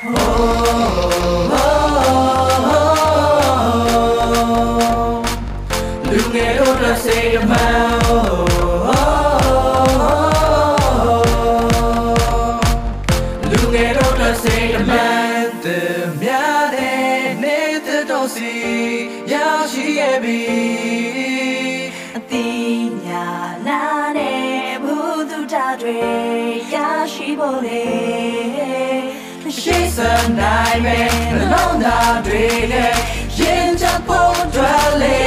လူငယ်တို့အတွက်စိတ်အမှန်လူငယ်တို့အတွက်စိတ်အမှန်တများတဲ့နေတဲ့တော့စီရောက်ရှိရဲ့ပြီအတိညာနာနဲ့ဘုသူတာတွေရရှိဖို့လေ ရှိစနိုင်မယ်နှလုံးသားတွေနဲ့ရင်ချဖို့တွေ့လေ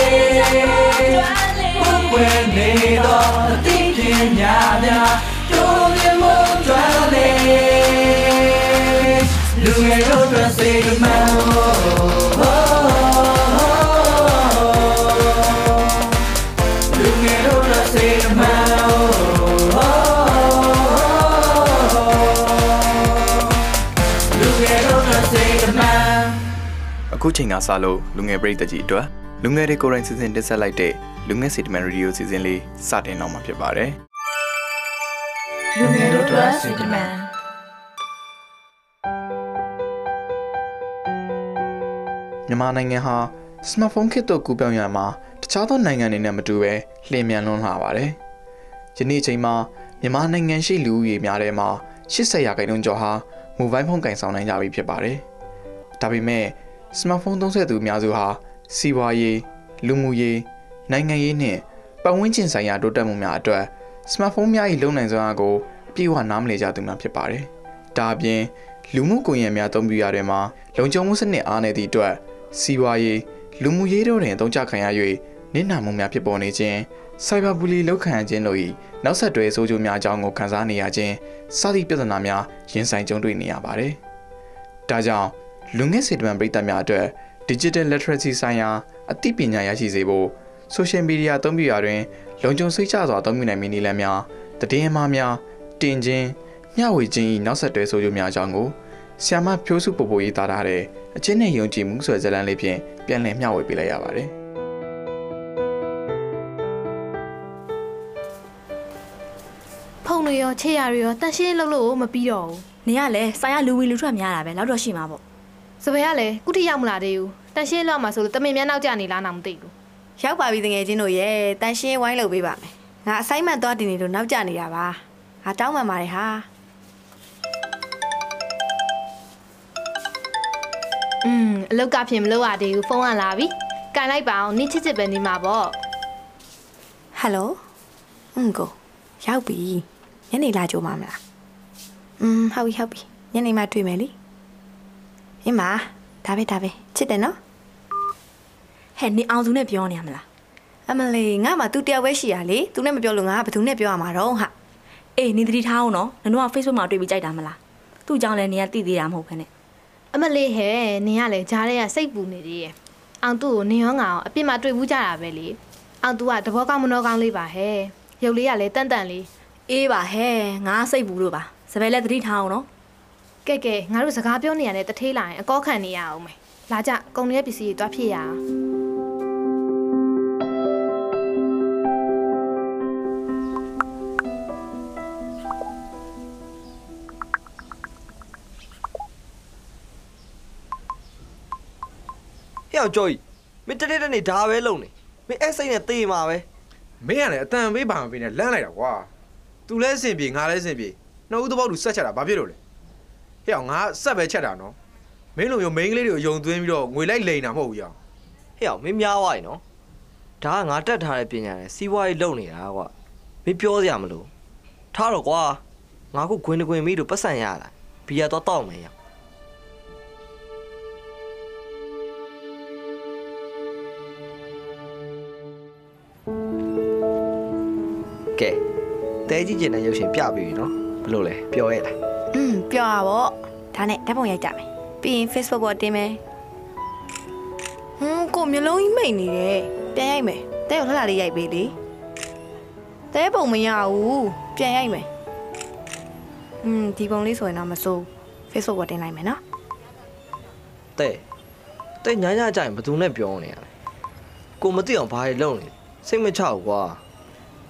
ဘုကွယ်နေတော့အသိပညာများတို့မြင်မှုတွေ့လေလူငယ်တို့အတွက်စိတ်မှန် အခုချိန်ကစလို့လူငယ်ပရိသတ်ကြီးအတွက်လူငယ်တွေကိုယ်တိုင်စီစဉ်တင်ဆက်လိုက်တဲ့လူငယ်စီတမန်ရေဒီယိုစီစဉ်လေးစတင်တော့မှာဖြစ်ပါတယ်လူငယ်တို့အတွက်စိတ်တမန်မြန်မာနိုင်ငံဟာစမတ်ဖုန်းခေတ်သို့ကူးပြောင်းရမှာတခြားသောနိုင်ငံတွေနဲ့မတူဘဲလျင်မြန်လွန်းလာပါတယ်။ယနေ့ချိန်မှာမြန်မာနိုင်ငံရှိလူဦးရေများထဲမှာ80ရာခိုင်နှုန်းကျော်ဟာမိုဘိုင်းဖုန်းကင်ဆောင်နိုင်ကြပြီဖြစ်ပါတယ်။ဒါပေမဲ့ စမတ်ဖုန်းသုံးစွဲသူအများစုဟာစီးပွားရေး၊လူမှုရေး၊နိုင်ငံရေးနှင့်ပတ်ဝန်းကျင်ဆိုင်ရာတိုးတက်မှုများအတွက်စမတ်ဖုန်းများ၏လုံနိုင်စွမ်းအားကိုအပြည့်အဝနားမလည်ကြသူများဖြစ်ပါတယ်။ဒါအပြင်လူမှုကွန်ရက်များအသုံးပြုရတဲ့မှာလုံခြုံမှုစနစ်အားနည်းသည့်အတွက်စီးပွားရေးလူမှုရေးတို့တွင်အသုံးချခံရ၍နစ်နာမှုများဖြစ်ပေါ်နေခြင်းစိုက်ဘာဘူလီလောက်ခံရခြင်းတို့၏နောက်ဆက်တွဲဆိုးကျိုးများအကြောင်းကိုခန်းစားနေရခြင်းစသည့်ပြဿနာများရင်ဆိုင်ကြုံတွေ့နေရပါတယ်။ဒါကြောင့် လူငယ်စေတမန်ပရိသတ်များအတွက် Digital Literacy ဆိုင်ရာအသိပညာရရှိစေဖို့ Social Media အသုံးပြုရာတွင် လုံခြုံစိတ်ချစွာအသုံးပြုနိုင်မည်နည်းလမ်းများတည်င်းအမှားများတင်ခြင်းမျှဝေခြင်း၏နောက်ဆက်တွဲဆိုးကျိုးများအကြောင်းကိုဆ iam မဖြိုးစုပို့ပို့ရေးသားထားတဲ့အချင်းနဲ့ယုံကြည်မှုဆိုတဲ့ဇာတ်လမ်းလေးဖြင့်ပြန်လည်မျှဝေပေးလိုက်ရပါတယ်။ဖုန်းတွေရောချေရတွေရောတန်ရှင်းလုပ်လို့မပြီးတော့ဘူးနေရလဲဆိုင်ရလူဝီလူထွက်များတာပဲလောက်တော့ရှိမှာပေါ့ စပယ်ကလည်းကုတိရောက်မလာသေးဘူးတန်ရှင်းလောက်မှဆိုလို့တမင်များနောက်ကျနေလားတော့မသိဘူး ရောက်ပါပြီတငယ်ချင်းတို့ရဲ့တန်ရှင်းဝိုင်းလုပ်ပေးပါမယ်ငါအဆိုင်မန်သွားတင်နေလို့နောက်ကျနေတာပါငါတောင်းပန်ပါတယ်ဟာ อืมအလောက်ကဖြစ်မလို့ရသေးဘူးဖုန်းကလာပြီကန်လိုက်ပါအောင်နင်းချစ်ချစ်ပဲနေမှာပေါ့ ဟယ်လိုအင်းကိုရောက်ပြီညနေလာကြိုးမမလားอืมဟုတ်ပြီဟုတ်ပြီညနေမှတွေ့မယ်လी အင်းမဒါပဲဒါပဲချစ်တယ်နော်ဟဲ့နေအောင်စုနဲ့ပြောနေရမလားအမလေးငါမှ तू တယောက်ပဲရှိရလေ तू နဲ့မပြောလို့ငါကဘယ်သူနဲ့ပြောရမှာတော့ဟာအေးနေသတိထားအောင်နော်နင်တို့က Facebook မှာတွေ့ပြီးကြိုက်တာမလားသူ့ကြောင့်လည်းနေရတိသေးတာမဟုတ်ခနဲ့အမလေးဟဲ့နင်ကလည်းဂျားတွေကစိတ်ပူနေသေးရဲ့အောင်သူ့ကိုနင်ရောငါအောင်အပြစ်မှတွေ့ဘူးကြတာပဲလေအောင်သူကတဘောကောင်းမနှောကောင်းလေးပါဟဲ့ရုပ်လေးကလည်းတန်တန်လေးအေးပါဟဲ့ငါစိတ်ဘူးလို့ပါစပယ်လည်းသတိထားအောင်နော် ကဲကဲငါတို့စကားပြောနေရတဲ့တထေးလာရင်အကောခံနေရအောင်မယ်လာကြကုံရဲ့ပစ္စည်းတွေတွားဖြစ်ရအောင်ဟဲ့အောင်ကြော်ကြီးမင်းတနေ့တနေ့ဒါပဲလုပ်နေမင်းအဲ့စိတ်နဲ့တေးမှာပဲမင်းကလည်းအတန်ပေးပါမပေးနဲ့လမ်းလိုက်တာကွာသူလည်းအဆင်ပြေငါလည်းအဆင်ပြေနှစ်ဦးသဘောတူဆက်ချက်တာဘာဖြစ်လို့လဲ ဟဲ့အောင်ငါဆက်ပဲချက်တာနော်မင်းလိုမျိုးမိန်းကလေးတွေကိုယုံသွင်းပြီးတော့ငွေလိုက်လိန်တာမဟုတ်ဘူးရောင်ဟဲ့အောင်မင်းများသွားပြီနော်ဒါကငါတက်ထားတဲ့ပညာနဲ့စီးပွားရေးလုပ်နေတာကွာမင်းပြောစရာမလိုထားတော့ကွာငါခုဂွင်တဂွင်မီးတို့ပတ်စံရလာဘီယာတော့တောက်မယ်ရအောင်ကဲတဲကြီးကျင်တဲ့ရုပ်ရှင်ပြပြီးပြီနော်ဘယ်လိုလဲပြောရဲလား อืมပြောရပါဒါနဲ့ဓာတ်ပုံရိုက်ကြမယ်ပြီးရင် Facebook ပေါ်တင်မယ်ဟွန်းကိုမျိုးလုံးကြီးမိတ်နေတယ်ပြန်ရိုက်မယ်တဲကိုလှလှလေးရိုက်ပေးလေတဲပုံမရဘူးပြန်ရိုက်မယ်อืมဒီပုံလေးဆိုရင်တော့မစိုး Facebook ပေါ်တင်လိုက်မယ်နော် တဲ့တဲ့ညာညာကြရင်ဘယ်သူနဲ့ပြောနေရလဲကိုမသိအောင်ဘာတွေလုပ်နေစိတ်မချဘူးကွာ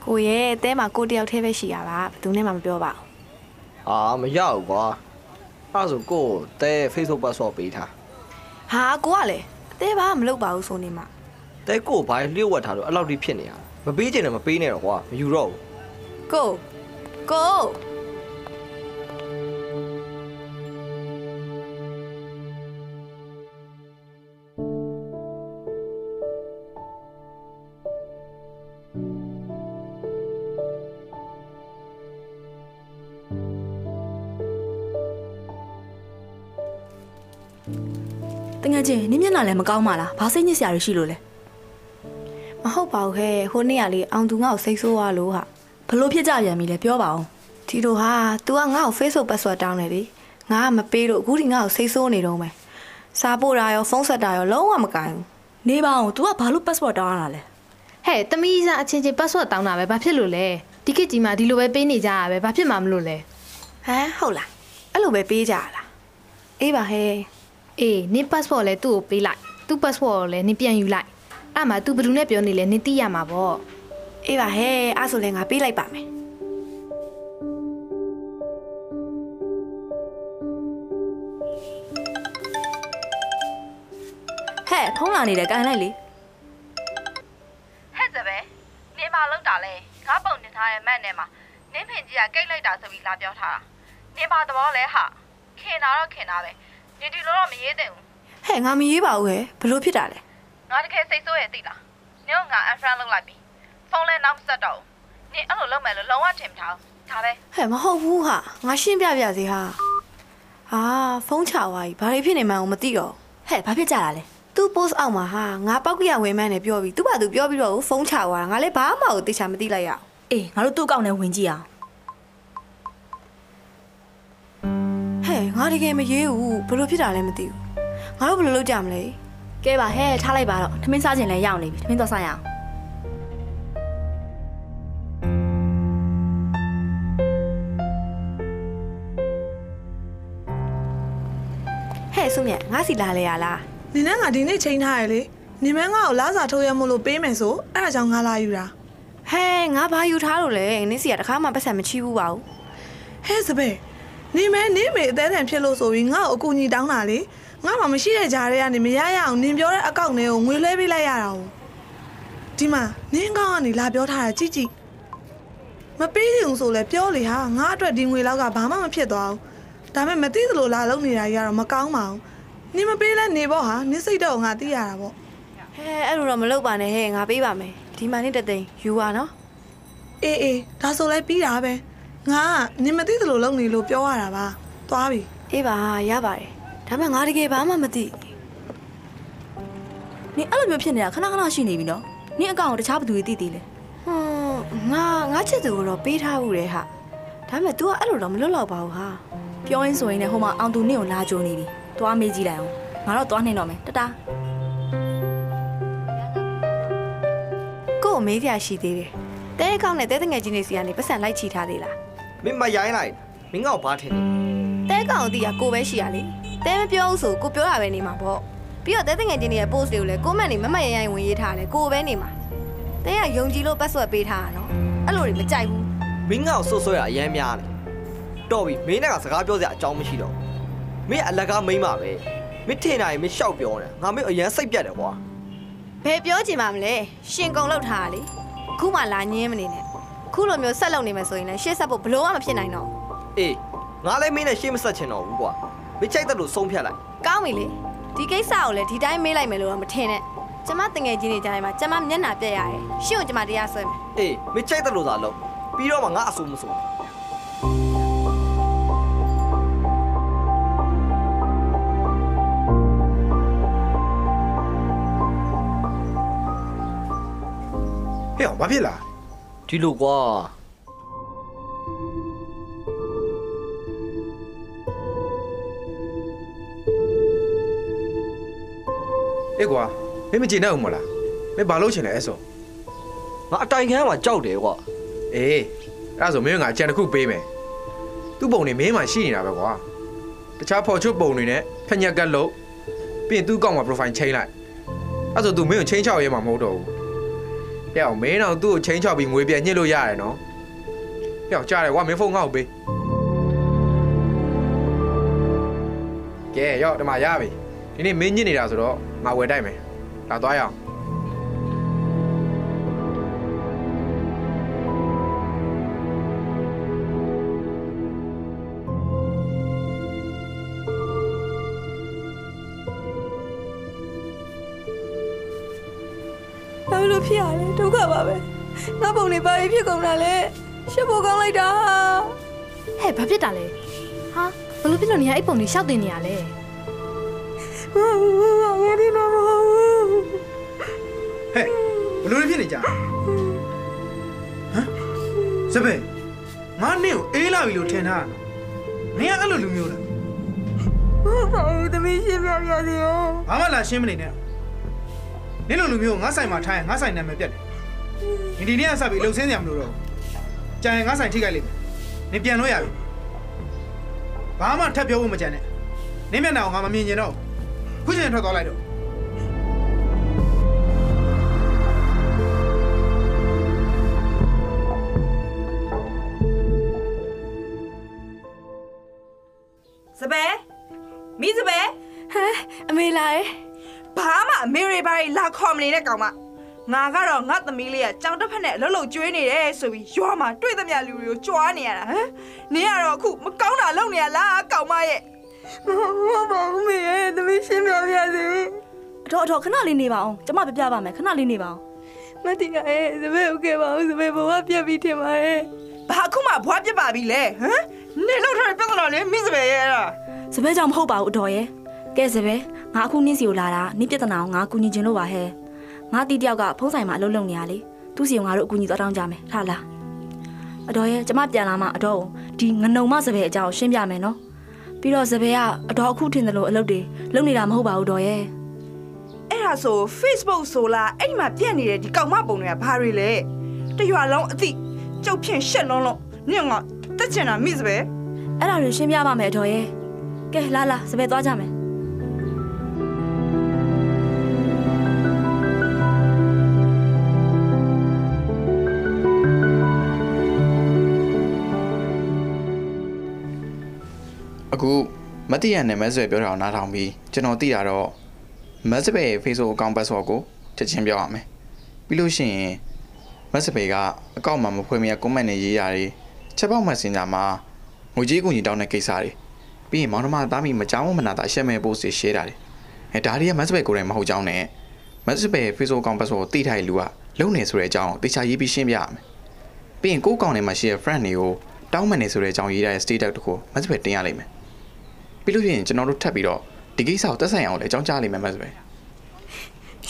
ကိုရဲ့တဲမှာကိုတယောက်တည်းပဲရှိရပါဘယ်သူနဲ့မှမပြောပါဘူး အာမရဘူးကွာအဲ့ဒါဆိုကိုယ့်တဲ Facebook password ပေးထားဟာကိုကလည်းအသေးဘာမှမလုပ်ပါဘူးဆိုနေမှာတဲကိုယ့်ဘာလျှို့ဝှက်ထားလို့အဲ့လောက်ထိဖြစ်နေရမပေးချင်တယ်မပေးနဲ့တော့ကွာမယူတော့ဘူးကိုကို တငယ်ချင်းနင်းမျက်နှာလည်းမကောင်းပါလားဘာစိတ်ညစ်စရာတွေရှိလို့လဲမဟုတ်ပါဘူးဟဲ့ဟိုနေ့ကလေအောင်သူငါ့ကိုစိတ်ဆိုးသွားလို့ဟာဘလို့ဖြစ်ကြပြန်ပြီလဲပြောပါအောင်ဒီလိုဟာ तू ကငါ့ကို Facebook password တောင်းတယ်လေငါကမပေးလို့အခုဒီငါ့ကိုစိတ်ဆိုးနေတော့မယ်စာပို့တာရောဖုန်းဆက်တာရောလုံးဝမကင်ဘူးနေပါအောင် तू ကဘာလို့ passport တောင်းရတာလဲဟဲ့တမီးစားအချင်းချင်း password တောင်းတာပဲဘာဖြစ်လို့လဲဒီခေတ်ကြီးမှာဒီလိုပဲပေးနေကြရပဲဘာဖြစ်မှာမလို့လဲဟမ်ဟုတ်လားအဲ့လိုပဲပေးကြရလားအေးပါဟဲ့ အေးနင်း passport လဲသူ့ကိုပေးလိုက်သူ့ passport ကိုလည်းနင်းပြန်ယူလိုက်အဲ့မှာ तू ဘယ်သူနဲ့ပြောနေလဲနင်းသိရမှာပေါ့အေးပါဟဲ့အဲ့ဆိုလည်းငါပေးလိုက်ပါမယ်ဟဲ့ဖုန်းလာနေတယ်ကန်လိုက်လေဟဲ့စပဲနင်းမလောက်တာလဲငါပုံတင်ထားတဲ့မက်နဲ့မှာနင်းဖင်ကြီးကကိတ်လိုက်တာဆိုပြီးလာပြောထားတာနင်းပါသဘောလဲဟာခင်တာတော့ခင်တာပဲ နင်ဒီလိုတော့မရေးသင့်ဘူးဟဲ့ငါမရေးပါဘူးဟဲ့ဘလို့ဖြစ်တာလဲငါတကယ်စိတ်ဆိုးရဲ့သိလားနင်းကငါ unfriend လုပ်လိုက်ပြီဖုန်းလဲနောက်မဆက်တော့ဘူးနင်းအဲ့လိုလုပ်မယ်လို့လုံးဝထင်မထားဘူးဒါပဲဟဲ့မဟုတ်ဘူးဟာငါရှင်းပြပြစီဟာအာဖုန်းချသွားပြီဘာတွေဖြစ်နေမှန်းကိုမသိတော့ဟဲ့ဘာဖြစ်ကြတာလဲသူ post အောက်မှာဟာငါပောက်ကရဝင်မှန်းနဲ့ပြောပြီးသူ့ဘာသူပြောပြီးတော့ဖုန်းချသွားတာငါလည်းဘာမှကိုသိချာမသိလိုက်ရအောင်အေးငါတို့သူ့အကောင့်ထဲဝင်ကြည့်အောင် ငါတကယ်မရေးဘူးဘလို့ဖြစ်တာလဲမသိဘူးငါတို့ဘယ်လိုလုပ်ကြမလဲကဲပါဟဲ့ထားလိုက်ပါတော့ထမင်းစားခြင်းလည်းရောက်နေပြီထမင်းတော့စားရအောင်ဟဲ့ဆုမြတ်ငါစီလာလေရလားနင်နဲ့ငါဒီနေ့ချိန်ထားရလေနင်မငါ့ကိုလားစာထုတ်ရမို့လို့ပေးမယ်ဆိုအဲ့ဒါကြောင့်ငါလာယူတာဟဲ့ငါဘာယူထားလို့လဲနင်းစီကတခါမှပတ်စံမချီးဘူးပါဘူးဟဲ့စပယ် နင်မဲနင်မေအသေးတန်ဖြစ်လို့ဆိုပြီးငါ့ကိုအကူညီတောင်းတာလေငါမှမရှိတဲ့ကြားထဲကနေမရရအောင်နင်ပြောတဲ့အကောင့်ထဲကိုငွေလဲပေးလိုက်ရတာ ਉਹ ဒီမှာနင်ကောင်းကနေလာပြောထားတာကြည့်ကြည့်မပေးချင်ဘူးဆိုလဲပြောလေဟာငါအတွက်ဒီငွေလောက်ကဘာမှမဖြစ်သွားဘူးဒါပေမဲ့မသိသလိုလာလုပ်နေတာကြီးကတော့မကောင်းပါဘူးနင်မပေးလဲနေပေါ့ဟာနင်စိတ်တော့ငါသိရတာပေါ့ဟဲ့အဲ့လိုတော့မလုပ်ပါနဲ့ဟဲ့ငါပေးပါမယ်ဒီမှာနေ့တစ်သိန်းယူပါနော်အေးအေးဒါဆိုလဲပြီးတာပဲ ငါကနင်မသိသလိုလုပ်နေလို့ပြောရတာပါသွားပြီအေးပါရပါတယ်ဒါပေမဲ့ငါတကယ်ဘာမှမသိနင်အဲ့လိုမျိုးဖြစ်နေတာခဏခဏရှိနေပြီနော်နင်အကောင့်ကိုတခြားဘသူတွေသိသေးလဲဟွန်းငါငါချစ်သူကိုတော့ပေးထားဘူးလေဟာဒါပေမဲ့ तू ကအဲ့လိုတော့မလွတ်တော့ပါဘူးဟာပြောရင်းဆိုရင်လည်းဟိုမှာအောင်သူနင့်ကိုလာကြိုနေပြီသွားမေးကြည့်လိုက်အောင်ငါတော့သွားနှင်တော့မယ်တတာကို့ကိုမေးကြရှိသေးတယ်တဲအကောင့်နဲ့တဲတငယ်ချင်းတွေစီကနေပတ်စံလိုက်ချီထားသေးလား မင်းမရိုင်းလိုက်မင်းငါ့ကိုဘာထင်လဲတဲအကောင့်ကိုတီးရကိုပဲရှိရလေတဲမပြောဘူးဆိုကိုပြောတာပဲနေမှာပေါ့ပြီးတော့တဲတငယ်ချင်းတွေရဲ့ post တွေကိုလည်းကိုမန့်နေမမတ်ရရိုင်ဝင်ရေးထားတယ်ကိုပဲနေမှာတဲကယုံကြည်လို့ password ပေးထားတာနော်အဲ့လိုတွေမကြိုက်ဘူးမင်းငါ့ကိုဆွဆွဲတာအရမ်းများတယ်တော်ပြီမင်းနဲ့ကစကားပြောစရာအကြောင်းမရှိတော့ဘူးမင်းအလကားမိမ့်ပါပဲမင်းထင်တာရင်မင်းရှောက်ပြောနေတာငါမင်းအရန်စိတ်ပြတ်တယ်ကွာဘယ်ပြောချင်ပါမလဲရှင်ကုံလောက်ထားတာလေအခုမှလာညင်းမနေနဲ့ ခုလိုမျိုးဆက်လုပ်နေမယ်ဆိုရင်လည်းရှေ့ဆက်ဖို့ဘလို့မှမဖြစ်နိုင်တော့ဘူးအေးငါလည်းမင်းနဲ့ရှေ့မဆက်ချင်တော့ဘူးကွာမင်းကြိုက်တဲ့လို့ဆုံးဖြတ်လိုက်ကောင်းပြီလေဒီကိစ္စကိုလည်းဒီတိုင်းမေးလိုက်မယ်လို့တော့မထင်နဲ့ကျမတငယ်ချင်းတွေကြားထဲမှာကျမမျက်နှာပြက်ရတယ်ရှင့်ကိုကျမတရားဆွဲမယ်အေးမင်းကြိုက်တဲ့လို့သာလုပ်ပြီးတော့မှငါအဆူမဆူဟဲ့အောင်ဘာဖြစ်လား ဒီလိုကွာအေးကွာမင်းမကျေနပ်ဘူးမလားမင်းဘာလုပ်ချင်လဲအဲ့ဆိုငါအတိုင်ခံမှာကြောက်တယ်ကွာအေးအဲ့ဒါဆိုမင်းကငါအကြံတစ်ခုပေးမယ်သူ့ပုံနေမင်းမှရှိနေတာပဲကွာတခြားဖော်ချုပ်ပုံတွေနဲ့ဖက်ညက်ကတ်လို့ပြီးရင်သူ့ကောက်မှာ profile ချိန်လိုက်အဲ့ဆိုသူမင်းကိုချိန်ချောက်ရဲမှာမဟုတ်တော့ဘူး ဟဲ့အောင်မင်းတော့သူ့ကိုချိန်ချောက်ပြီးငွေပြန်ညှစ်လို့ရတယ်နော်ဟဲ့အောင်ကြားတယ်ကွာမင်းဖုန်းငါ့ကိုပေးကဲရော့ဒီမှာရပြီဒီနေ့မင်းညစ်နေတာဆိုတော့ငါဝယ်တိုက်မယ်လာသွားရအောင် က္ခပါပဲငါပုံလေးဘာဖြစ်ကုန်တာလဲရှစ်ဖို့ကောင်းလိုက်တာဟဲ့ဘာဖြစ်တာလဲဟာဘလို့ဖြစ်လို့နေရအဲ့ပုံလေးရှောက်တင်နေရလဲငါဒီမှာမဟုတ်ဘူးဟဲ့ဘလို့လဲဖြစ်နေကြဟမ်စပယ်ငါနင့်ကိုအေးလာပြီလို့ထင်တာနင်ကအဲ့လိုလူမျိုးလားဟုတ်ပါဘူးသမီးရှင်းပြပြစီရောဘာမှလာရှင်းမနေနဲ့နင်လိုလူမျိုးကိုငါဆိုင်မှာထားရင်ငါဆိုင်နာမည်ပြတ်တယ် နင်ဒီနေ့ကစပြီးလှုပ်ဆင်းစရာမလိုတော့ဘူးကြာရင်ငါဆိုင်ထိခိုက်လိမ့်မယ်နင်ပြန်လို့ရပြီဘာမှထပ်ပြောဖို့မကြံနဲ့နင်မျက်နှာကိုငါမမြင်ချင်တော့ဘူးခုချိန်ထွက်သွားလိုက်တော့စပယ်မိစပယ်ဟမ်အမေလာရဲ့ဘာမှအမေရိဘာတွေလာခေါ်မနေတဲ့ကောင်မ ငါကတော့ငါသမီးလေးကကြောင်တစ်ဖက်နဲ့လှုပ်လှုပ်ကျွေးနေတယ်ဆိုပြီးရွာမှာတွေ့သမျှလူတွေကိုကြွားနေရတာဟမ်နင်ကတော့အခုမကောင်းတာလုပ်နေရလားကောင်မရဲ့မဟုတ်ပါဘူးမေရဲ့သမီးရှင်းပြပြစီအတော်အတော်ခဏလေးနေပါအောင်ကျမပြပြပါမယ်ခဏလေးနေပါအောင်မတိကရဲ့စပယ်ဟုတ်ကဲ့ပါဦးစပယ်ဘဝပြက်ပြီးထင်ပါရဲ့ဘာအခုမှဘွားပြက်ပါပြီလေဟမ်နေလောက်ထားတဲ့ပြဿနာလေးမိစပယ်ရဲ့အဲ့ဒါစပယ်ကြောင့်မဟုတ်ပါဘူးအတော်ရဲ့ကဲစပယ်ငါအခုနင်းစီကိုလာတာနင်းပြဿနာကိုငါကူညီခြင်းလို့ပါဟဲ့ ငါတီးတယောက်ကဖုံးဆိုင်မှာအလုပ်လုပ်နေရလေသူ့စီကိုငါတို့အကူညီသွားတောင်းကြမယ်ထားလားအတော်ရဲ့ကျမပြန်လာမှအတော်ကိုဒီငနုံမစပယ်အကြောင်းရှင်းပြမယ်နော်ပြီးတော့စပယ်ကအတော်အခုထင်တယ်လို့အလုပ်တွေလုပ်နေတာမဟုတ်ပါဘူးတော်ရဲ့အဲ့ဒါဆို Facebook ဆိုလားအဲ့ဒီမှာပြက်နေတဲ့ဒီကောင်မပုံတွေကဘာတွေလဲတရွာလုံးအသိကျုပ်ဖြင့်ရှက်လုံးလုံးနင့်ကတက်ချင်တာမိစပယ်အဲ့ဒါတွေရှင်းပြပါမယ်အတော်ရဲ့ကဲလာလာစပယ်သွားကြမယ် မတိရနဲ့မက်ဆွဲပြောတာကိုနားထောင်ပြီးကျွန်တော်သိတာတော့မက်စပယ်ရဲ့ Facebook account password ကိုချက်ချင်းပြောရမယ်ပြီးလို့ရှိရင်မက်စပယ်ကအကောင့်မှာမဖွင့်မရ comment နဲ့ရေးတာတွေချက်ပေါက် Messenger မှာငွေကြေးကူညီတောင်းတဲ့ကိစ္စတွေပြီးရင်မောင်နှမသားမိမကြောင်းမနာတာရှက်မဲ့ post တွေ share တာတွေအဲဒါတွေကမက်စပယ်ကိုယ်တိုင်မဟုတ်ကြောင်းနဲ့မက်စပယ် Facebook account password ကိုသိထားတဲ့လူကလုံနေဆိုတဲ့အကြောင်းကိုတေချာရေးပြီးရှင်းပြရမယ်ပြီးရင်ကိုယ့်အကောင့်ထဲမှာရှိတဲ့ friend တွေကိုတောင်းမှန်နေဆိုတဲ့အကြောင်းရေးထားတဲ့ status တခုမက်စပယ်တင်ရလိမ့်မယ် ပြီးလို့ရှိရင်ကျွန်တော်တို့ထပ်ပြီးတော့ဒီကိစ္စကိုတက်ဆိုင်အောင်လည်းအကြောင်းကြားလိမ့်မယ်မတ်စပဲ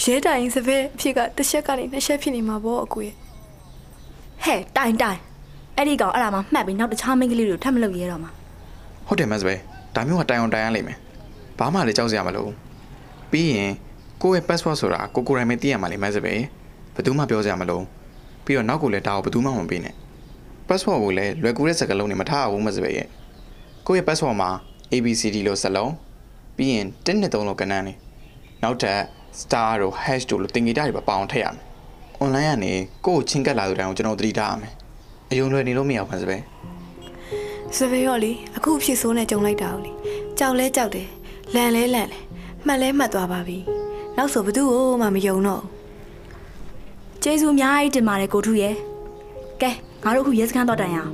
ရဲတိုင်စပယ်အဖြစ်ကတစ်ချက်ကနေနှစ်ချက်ဖြစ်နေမှာပေါ့အကူရဲ့ဟဲ့တိုင်တိုင်အဲ့ဒီကောင်အဲ့ဒါမှမှတ်ပြီးနောက်တခြားမိန်းကလေးတွေကိုထပ်မလုပ်ရဲတော့မှာဟုတ်တယ်မတ်စပဲဒါမျိုးကတိုင်အောင်တိုင်ရလိမ့်မယ်ဘာမှလည်းကြောက်စရာမလိုဘူးပြီးရင်ကိုယ့်ရဲ့ password ဆိုတာကိုကိုယ်တိုင်ပဲသိရမှာလေမတ်စပဲဘယ်သူမှပြောစရာမလိုပြီးတော့နောက်ကိုလည်းဒါကိုဘယ်သူမှမပေးနဲ့ password ကိုလည်းလွယ်ကူတဲ့စကားလုံးတွေမထားအောင်မတ်စပဲရဲ့ကိုယ့်ရဲ့ password မှာ ABCD လို့စလုံးပြီးရင်1နဲ့3လို့ကဏ္ဍနေနောက်ထပ် star တို့ hash တို့လို့တင်ကြတာတွေပါပေါအောင်ထည့်ရမယ် online ကနေကိုယ့်ကိုချင်းကပ်လာတဲ့တိုင်ကိုကျွန်တော်သတိထားရမယ်အယုံလွယ်နေလို့မရဘူးမတ်စပဲစပယ်ရောလေအခုအဖြစ်ဆိုးနဲ့ကြုံလိုက်တာကိုလေကြောက်လဲကြောက်တယ်လန့်လဲလန့်တယ်မှတ်လဲမှတ်သွားပါပြီနောက်ဆိုဘသူ့ကိုမှမယုံတော့ဘူးကျေးဇူးအများကြီးတင်ပါတယ်ကိုထုရဲ့ကဲငါတို့အခုရဲစခန်းတော့တိုင်ရအောင်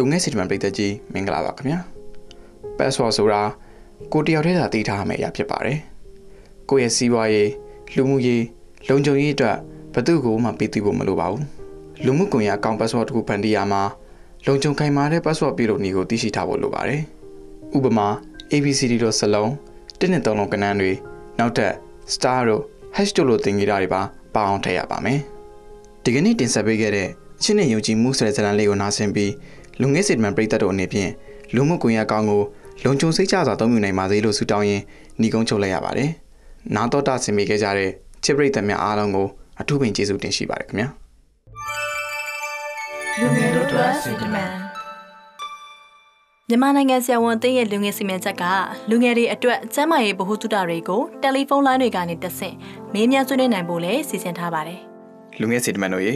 လူငယ်စီတမန်ပြည်သက်ကြီးမင်္ဂလာပါခင်ဗျာ password ဆိုတာကိုတယောက်တည်းသာတည်ထားရမယ့်အရာဖြစ်ပါတယ်ကိုယ့်ရဲ့စီးပွားရေးလူမှုရေးလုံခြုံရေးအတွက်ဘယ်သူ့ကိုမှပေးသိဖို့မလိုပါဘူးလူမှုကွန်ရက်အကောင့် password တစ်ခုဖန်တီးရမှာလုံခြုံခိုင်မာတဲ့ password ပြလို့နေကိုသိရှိထားဖို့လိုပါတယ်ဥပမာ ABCD တို့စလုံးတစ်နှစ်သုံးလုံးကဏ္ဍတွေနောက်ထပ် star တို့ hash တို့လိုသင်္ကေတတွေပါပါအောင်ထည့်ရပါမယ်ဒီကနေ့တင်ဆက်ပေးခဲ့တဲ့အချင်းနဲ့ယုံကြည်မှုဆိုတဲ့ဇာတ်လမ်းလေးကိုနားဆင်ပြီး လူငယ်စစ်တမန်ပြည်သက်တို့အနေဖြင့်လူမှုကွန်ရက်ကောင်းကိုလုံခြုံစိတ်ချစွာသုံးယူနိုင်ပါစေလို့ဆုတောင်းရင်းညီကုန်းချုပ်လိုက်ရပါတယ်။နာတော်တာဆင်မိခဲ့ကြတဲ့ချစ်ပရိသတ်များအားလုံးကိုအထူးပင်ကျေးဇူးတင်ရှိပါတယ်ခင်ဗျာ။လူငယ်တို့အတွက်စင်တမန်မြန်မာနိုင်ငံဆရာဝန်အသင်းရဲ့လူငယ်စီမံချက်ကလူငယ်တွေအတွက်ကျန်းမာရေးဗဟုသုတတွေကိုတယ်လီဖုန်းလိုင်းတွေကနေတဆင့်မေးမြန်းဆွေးနွေးနိုင်ဖို့လည်းစီစဉ်ထားပါတယ်လူငယ်စီတမန်တို့ရေ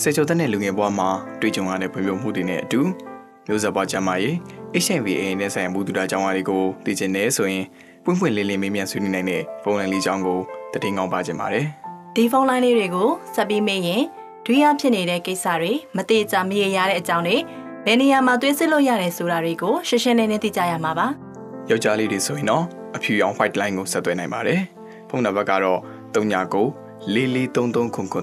စေချိုတဲ့နဲ့လူငယ်ဘဝမှာတွေ့ကြုံရတဲ့ဖွံ့ဖြိုးမှုတွေနဲ့အတူမျိုးဆက်ပွားကျန်းမာရေး HIV AIDS နဲ့ဆိုင်ရာမှုတူတာကြောင်းအားတွေကိုသိချင်နေဆိုရင်ပွင့်ပွင့်လင်းလင်းမေးမြန်းဆွေးနွေးနိုင်တဲ့ဖုန်းလိုင်းလေးကြောင်းကိုတည်ငောင်းပါခြင်းပါတယ်။ဒီဖုန်းလိုင်းလေးတွေကိုဆက်ပြီးမေးရင်ဒွိယဖြစ်နေတဲ့ကိစ္စတွေမတိကျမရေရတဲ့အကြောင်းတွေဘယ်နေရာမှာသွေးစစ်လို့ရတယ်ဆိုတာတွေကိုရှင်းရှင်းလင်းလင်းသိကြရမှာပါ။ယောက်ျားလေးတွေဆိုရင်တော့အဖြူရောင် white line ကိုဆက်သွယ်နိုင်ပါတယ်။ဖုန်းနံပါတ်ကတော့39 4433ခုခု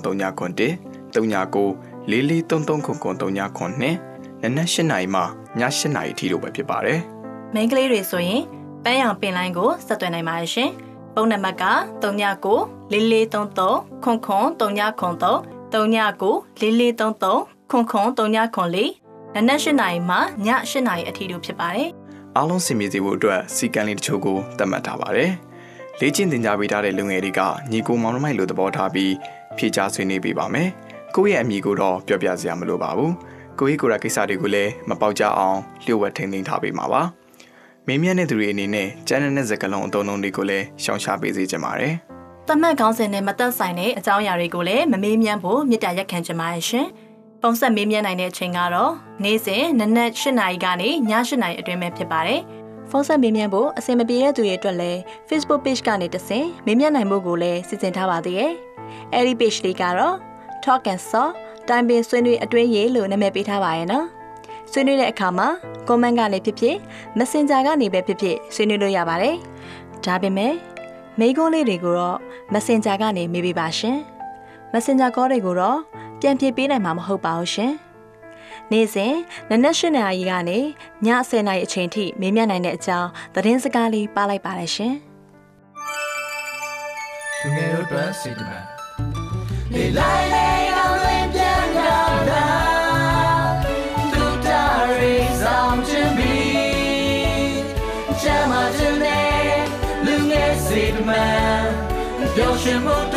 39ခု1 39 4433ခုခု39ခု2နနက်8နာရီမှည8နာရီထိလို့ပဲဖြစ်ပါတယ်။မိန်းကလေးတွေဆိုရင်ပန်းရောင်ပင်လိုင်းကိုဆက်သွယ်နိုင်ပါတယ်ရှင်။ဖုန်းနံပါတ်က39 4433ခုခု39ခု3 39 4433ခုခု39ခု4နနက်၈နာရီမှည၈နာရီအထိတို့ဖြစ်ပါတယ်။အားလုံးစင်ပြေစေဖို့အတွက်စီကံလေးတချို့ကိုသတ်မှတ်ထားပါတယ်။လေ့ကျင့်သင်ကြားပေးထားတဲ့လူငယ်တွေကညီကိုမောင်နှမိုက်လိုသဘောထားပြီးဖြည့်ချဆွေးနွေးပေးပါမယ်။ ကိုယ့်ရဲ့အမိကိုတော့ပြောပြစရာမလိုပါဘူး။ကိုယ့်ရဲ့ကိုယ်ရကိစ္စတွေကိုလည်းမပေါက်ကြအောင်လျှို့ဝှက်ထိန်းသိမ်းထားပေးမှာပါ။မင်းမြတ်တဲ့သူတွေအနေနဲ့ကျန်းတဲ့စကလုံးအတုံးလုံးတွေကိုလည်းရှောင်ရှားပေးစေချင်ပါတယ်။။တမတ်ကောင်းစဉ်နဲ့မသက်ဆိုင်တဲ့အကြောင်းအရာတွေကိုလည်းမမေးမြန်းဖို့မြစ်တာရက်ခံချင်ပါတယ်ရှင်။ပုံဆက်မေးမြန်းနိုင်တဲ့အချိန်ကတော့နေ့စဉ်နနက်၈နာရီကနေည၈နာရီအတွင်းပဲဖြစ်ပါတယ်။ဖုန်းဆက်မေးမြန်းဖို့အဆင်မပြေတဲ့သူတွေအတွက်လည်း Facebook page ကနေတဆင့်မေးမြန်းနိုင်မှုကိုလည်းစီစဉ်ထားပါသေးတယ်။အဲဒီ page လေးကတော့ Talk and Saw တိုင်ပင်ဆွေးနွေးအတွင်းရေးလို့နာမည်ပေးထားပါရဲ့နော်။ဆွေးနွေးတဲ့အခါမှာ comment ကနေဖြစ်ဖြစ် Messenger ကနေပဲဖြစ်ဖြစ်ဆွေးနွေးလို့ရပါတယ်။ဒါပေမဲ့မိကုန်းလေးတွေကိုတော့ Messenger ကနေမေးပေးပါရှင်။ Messenger call တွေကိုတော့ပြန်ဖြေပေးနိုင်မှာမဟုတ်ပါဘူးရှင်။နေ့စဉ်နနက်၈နာရီကနေည10နာရီအချိန်ထိမေးမြန်းနိုင်တဲ့အကြောင်းသတင်းစကားလေးပါလိုက်ပါတယ်ရှင်။လူငယ်တို့အတွက်စေတမန်လေလိုက်လေအောင်လ ပျော်